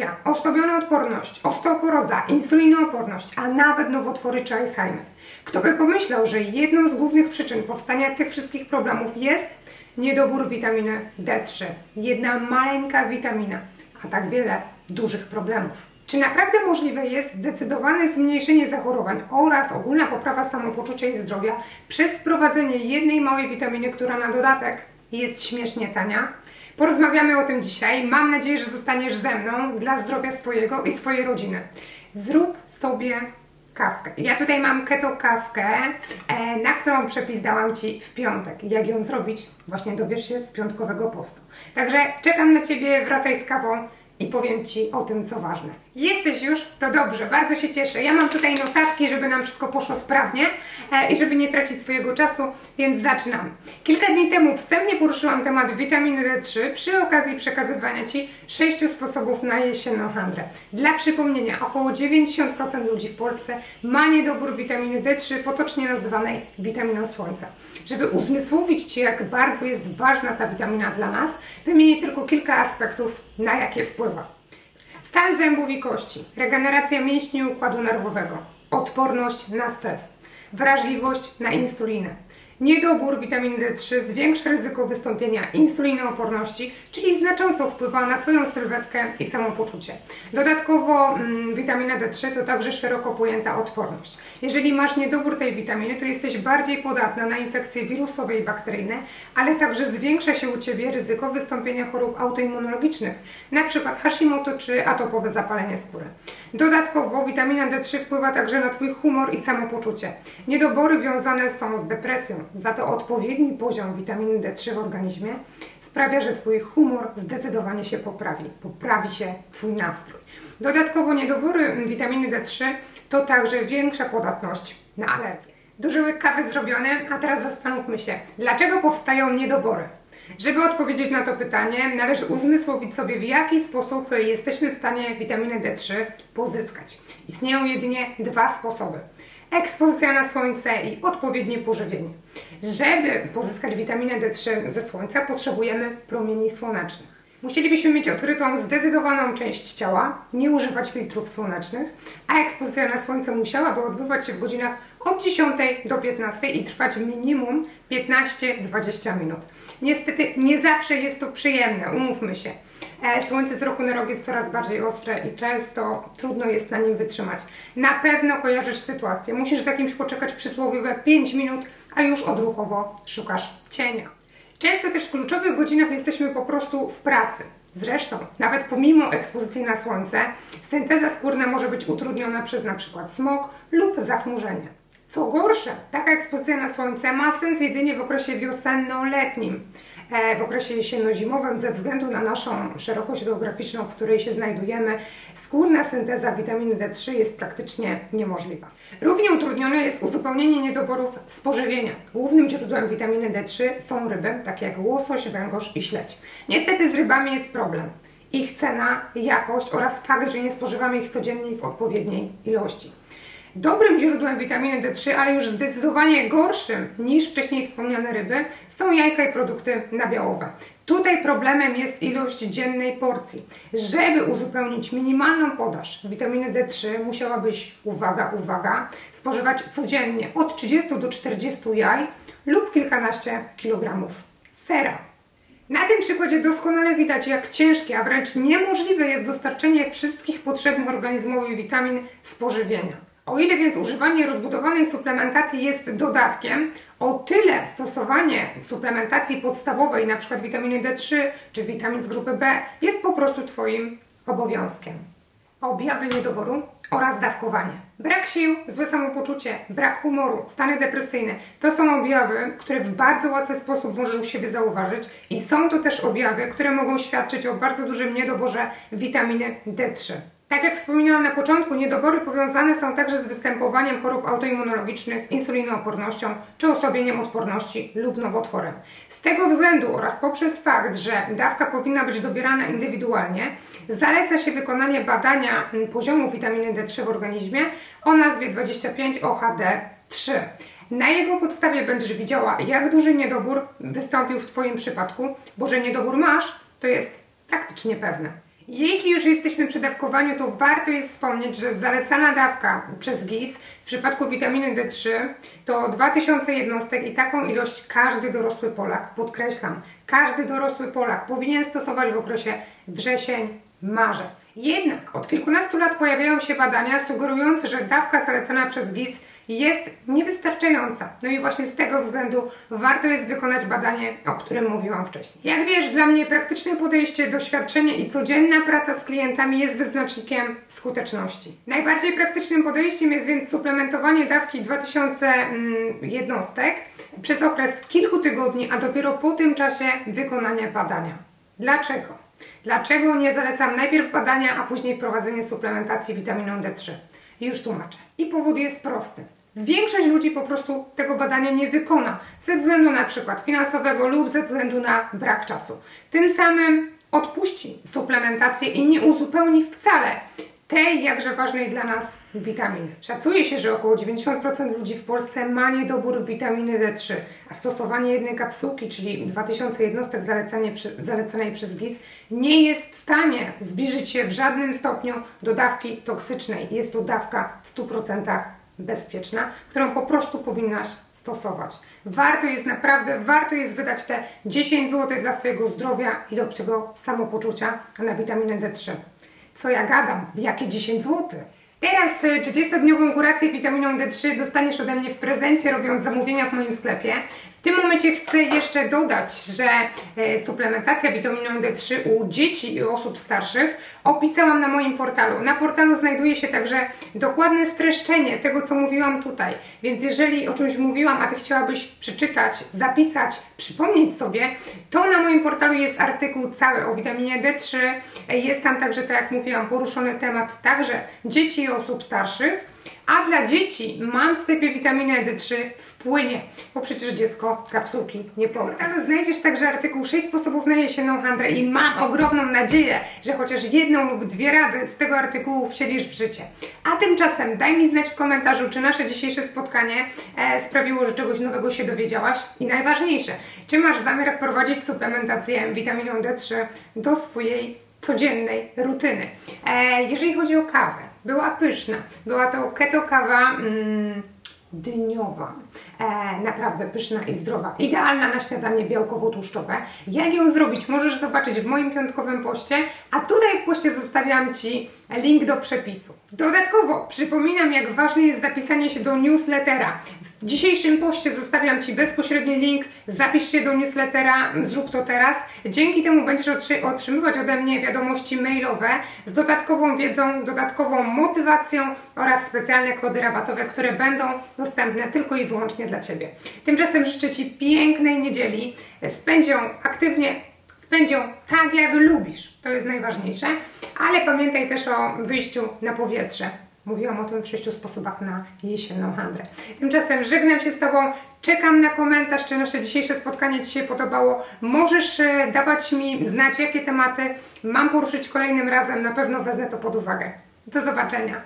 depresja, odporność, osteoporoza, insulinooporność, a nawet nowotwory czy Alzheimer. Kto by pomyślał, że jedną z głównych przyczyn powstania tych wszystkich problemów jest niedobór witaminy D3. Jedna maleńka witamina, a tak wiele dużych problemów. Czy naprawdę możliwe jest zdecydowane zmniejszenie zachorowań oraz ogólna poprawa samopoczucia i zdrowia przez wprowadzenie jednej małej witaminy, która na dodatek jest śmiesznie tania? Porozmawiamy o tym dzisiaj. Mam nadzieję, że zostaniesz ze mną dla zdrowia swojego i swojej rodziny. Zrób sobie kawkę. Ja tutaj mam keto kawkę, e, na którą przepis dałam Ci w piątek. Jak ją zrobić? Właśnie dowiesz się z piątkowego postu. Także czekam na Ciebie, wracaj z kawą i powiem Ci o tym, co ważne. Jesteś już? To dobrze, bardzo się cieszę. Ja mam tutaj notatki, żeby nam wszystko poszło sprawnie e, i żeby nie tracić Twojego czasu, więc zaczynamy. Kilka dni temu wstępnie poruszyłam temat witaminy D3 przy okazji przekazywania Ci sześciu sposobów na jesienną handrę. Dla przypomnienia, około 90% ludzi w Polsce ma niedobór witaminy D3, potocznie nazywanej witaminą słońca. Żeby uzmysłowić Ci, jak bardzo jest ważna ta witamina dla nas, wymienię tylko kilka aspektów, na jakie wpływa. Stan zębów i kości, regeneracja mięśni układu nerwowego, odporność na stres, wrażliwość na insulinę, Niedobór witaminy D3 zwiększa ryzyko wystąpienia insulinooporności, czyli znacząco wpływa na Twoją sylwetkę i samopoczucie. Dodatkowo mm, witamina D3 to także szeroko pojęta odporność. Jeżeli masz niedobór tej witaminy, to jesteś bardziej podatna na infekcje wirusowe i bakteryjne, ale także zwiększa się u Ciebie ryzyko wystąpienia chorób autoimmunologicznych, np. Hashimoto czy atopowe zapalenie skóry. Dodatkowo witamina D3 wpływa także na Twój humor i samopoczucie. Niedobory wiązane są z depresją, za to odpowiedni poziom witaminy D3 w organizmie sprawia, że Twój humor zdecydowanie się poprawi. Poprawi się Twój nastrój. Dodatkowo niedobory witaminy D3 to także większa podatność na alergię. Duży łyk kawy zrobiony, a teraz zastanówmy się, dlaczego powstają niedobory? Żeby odpowiedzieć na to pytanie, należy uzmysłowić sobie, w jaki sposób jesteśmy w stanie witaminę D3 pozyskać. Istnieją jedynie dwa sposoby ekspozycja na słońce i odpowiednie pożywienie. Żeby pozyskać witaminę D3 ze słońca, potrzebujemy promieni słonecznych. Musielibyśmy mieć odkrytą zdecydowaną część ciała, nie używać filtrów słonecznych, a ekspozycja na słońce musiałaby odbywać się w godzinach od 10 do 15 i trwać minimum 15-20 minut. Niestety nie zawsze jest to przyjemne, umówmy się. E, słońce z roku na rok jest coraz bardziej ostre i często trudno jest na nim wytrzymać. Na pewno kojarzysz sytuację. Musisz za kimś poczekać przysłowiowe 5 minut, a już odruchowo szukasz cienia. Często też w kluczowych godzinach jesteśmy po prostu w pracy. Zresztą, nawet pomimo ekspozycji na słońce, synteza skórna może być utrudniona przez np. smog lub zachmurzenie. Co gorsze, taka ekspozycja na słońce ma sens jedynie w okresie wiosenno-letnim. E, w okresie jesienno-zimowym ze względu na naszą szerokość geograficzną, w której się znajdujemy, skórna synteza witaminy D3 jest praktycznie niemożliwa. Równie utrudnione jest uzupełnienie niedoborów z pożywienia. Głównym źródłem witaminy D3 są ryby, takie jak łosoś, węgorz i śledź. Niestety z rybami jest problem. Ich cena, jakość oraz fakt, że nie spożywamy ich codziennie w odpowiedniej ilości. Dobrym źródłem witaminy D3, ale już zdecydowanie gorszym niż wcześniej wspomniane ryby, są jajka i produkty nabiałowe. Tutaj problemem jest ilość dziennej porcji. Żeby uzupełnić minimalną podaż witaminy D3, musiałabyś, uwaga, uwaga, spożywać codziennie od 30 do 40 jaj lub kilkanaście kilogramów sera. Na tym przykładzie doskonale widać, jak ciężkie, a wręcz niemożliwe jest dostarczenie wszystkich potrzebnych organizmowi witamin z pożywienia. O ile więc używanie rozbudowanej suplementacji jest dodatkiem, o tyle stosowanie suplementacji podstawowej, np. witaminy D3 czy witamin z grupy B, jest po prostu Twoim obowiązkiem. Objawy niedoboru oraz dawkowanie. Brak sił, złe samopoczucie, brak humoru, stany depresyjne to są objawy, które w bardzo łatwy sposób możesz u siebie zauważyć i są to też objawy, które mogą świadczyć o bardzo dużym niedoborze witaminy D3. Tak jak wspominałam na początku, niedobory powiązane są także z występowaniem chorób autoimmunologicznych, insulinoopornością czy osłabieniem odporności lub nowotworem. Z tego względu oraz poprzez fakt, że dawka powinna być dobierana indywidualnie, zaleca się wykonanie badania poziomu witaminy D3 w organizmie o nazwie 25-OHD3. Na jego podstawie będziesz widziała, jak duży niedobór wystąpił w Twoim przypadku, bo że niedobór masz, to jest praktycznie pewne. Jeśli już jesteśmy przy dawkowaniu, to warto jest wspomnieć, że zalecana dawka przez GIS w przypadku witaminy D3 to 2000 jednostek i taką ilość każdy dorosły Polak, podkreślam, każdy dorosły Polak powinien stosować w okresie wrzesień, marzec. Jednak od kilkunastu lat pojawiają się badania sugerujące, że dawka zalecana przez GIS jest niewystarczająca. No i właśnie z tego względu warto jest wykonać badanie, o którym mówiłam wcześniej. Jak wiesz, dla mnie praktyczne podejście, doświadczenie i codzienna praca z klientami jest wyznacznikiem skuteczności. Najbardziej praktycznym podejściem jest więc suplementowanie dawki 2000 mm, jednostek przez okres kilku tygodni, a dopiero po tym czasie wykonania badania. Dlaczego? Dlaczego nie zalecam najpierw badania, a później wprowadzenie suplementacji witaminą D3? Już tłumaczę. I powód jest prosty. Większość ludzi po prostu tego badania nie wykona ze względu na przykład finansowego lub ze względu na brak czasu. Tym samym odpuści suplementację i nie uzupełni wcale tej jakże ważnej dla nas witaminy. Szacuje się, że około 90% ludzi w Polsce ma niedobór witaminy D3, a stosowanie jednej kapsułki, czyli 2000 jednostek zalecanej przez GIS, nie jest w stanie zbliżyć się w żadnym stopniu do dawki toksycznej. Jest to dawka w 100% bezpieczna, którą po prostu powinnaś stosować. Warto jest naprawdę, warto jest wydać te 10 zł dla swojego zdrowia i lepszego samopoczucia na witaminę D3. Co ja gadam? Jakie 10 zł? Teraz 30-dniową kurację witaminą D3 dostaniesz ode mnie w prezencie, robiąc zamówienia w moim sklepie. W tym momencie chcę jeszcze dodać, że e, suplementacja witaminą D3 u dzieci i osób starszych opisałam na moim portalu. Na portalu znajduje się także dokładne streszczenie tego, co mówiłam tutaj. Więc jeżeli o czymś mówiłam, a Ty chciałabyś przeczytać, zapisać, przypomnieć sobie, to na moim portalu jest artykuł cały o witaminie D3. E, jest tam także, tak jak mówiłam, poruszony temat także dzieci i osób starszych. A dla dzieci mam w sklepie witaminę D3 w płynie, bo przecież dziecko kapsułki nie połka. Ale znajdziesz także artykuł 6 sposobów na jesienną handrę i mam ogromną nadzieję, że chociaż jedną lub dwie rady z tego artykułu wcielisz w życie. A tymczasem daj mi znać w komentarzu, czy nasze dzisiejsze spotkanie e, sprawiło, że czegoś nowego się dowiedziałaś i najważniejsze, czy masz zamiar wprowadzić suplementację witaminą D3 do swojej codziennej rutyny. E, jeżeli chodzi o kawę, była pyszna. Była to keto kawa mm, dyniowa. E, naprawdę pyszna i zdrowa. Idealna na śniadanie białkowo-tłuszczowe. Jak ją zrobić, możesz zobaczyć w moim piątkowym poście, a tutaj w poście zostawiam Ci link do przepisu. Dodatkowo przypominam, jak ważne jest zapisanie się do newslettera. W dzisiejszym poście zostawiam Ci bezpośredni link, zapisz się do newslettera, zrób to teraz. Dzięki temu będziesz otrzymywać ode mnie wiadomości mailowe z dodatkową wiedzą, dodatkową motywacją oraz specjalne kody rabatowe, które będą dostępne tylko i wyłącznie dla Ciebie. Tymczasem życzę Ci pięknej niedzieli. Spędź ją aktywnie, spędź ją tak, jak lubisz. To jest najważniejsze. Ale pamiętaj też o wyjściu na powietrze. Mówiłam o tym w sześciu sposobach na jesienną handrę. Tymczasem żegnam się z Tobą. Czekam na komentarz, czy nasze dzisiejsze spotkanie Ci się podobało. Możesz e, dawać mi znać, jakie tematy mam poruszyć kolejnym razem. Na pewno wezmę to pod uwagę. Do zobaczenia.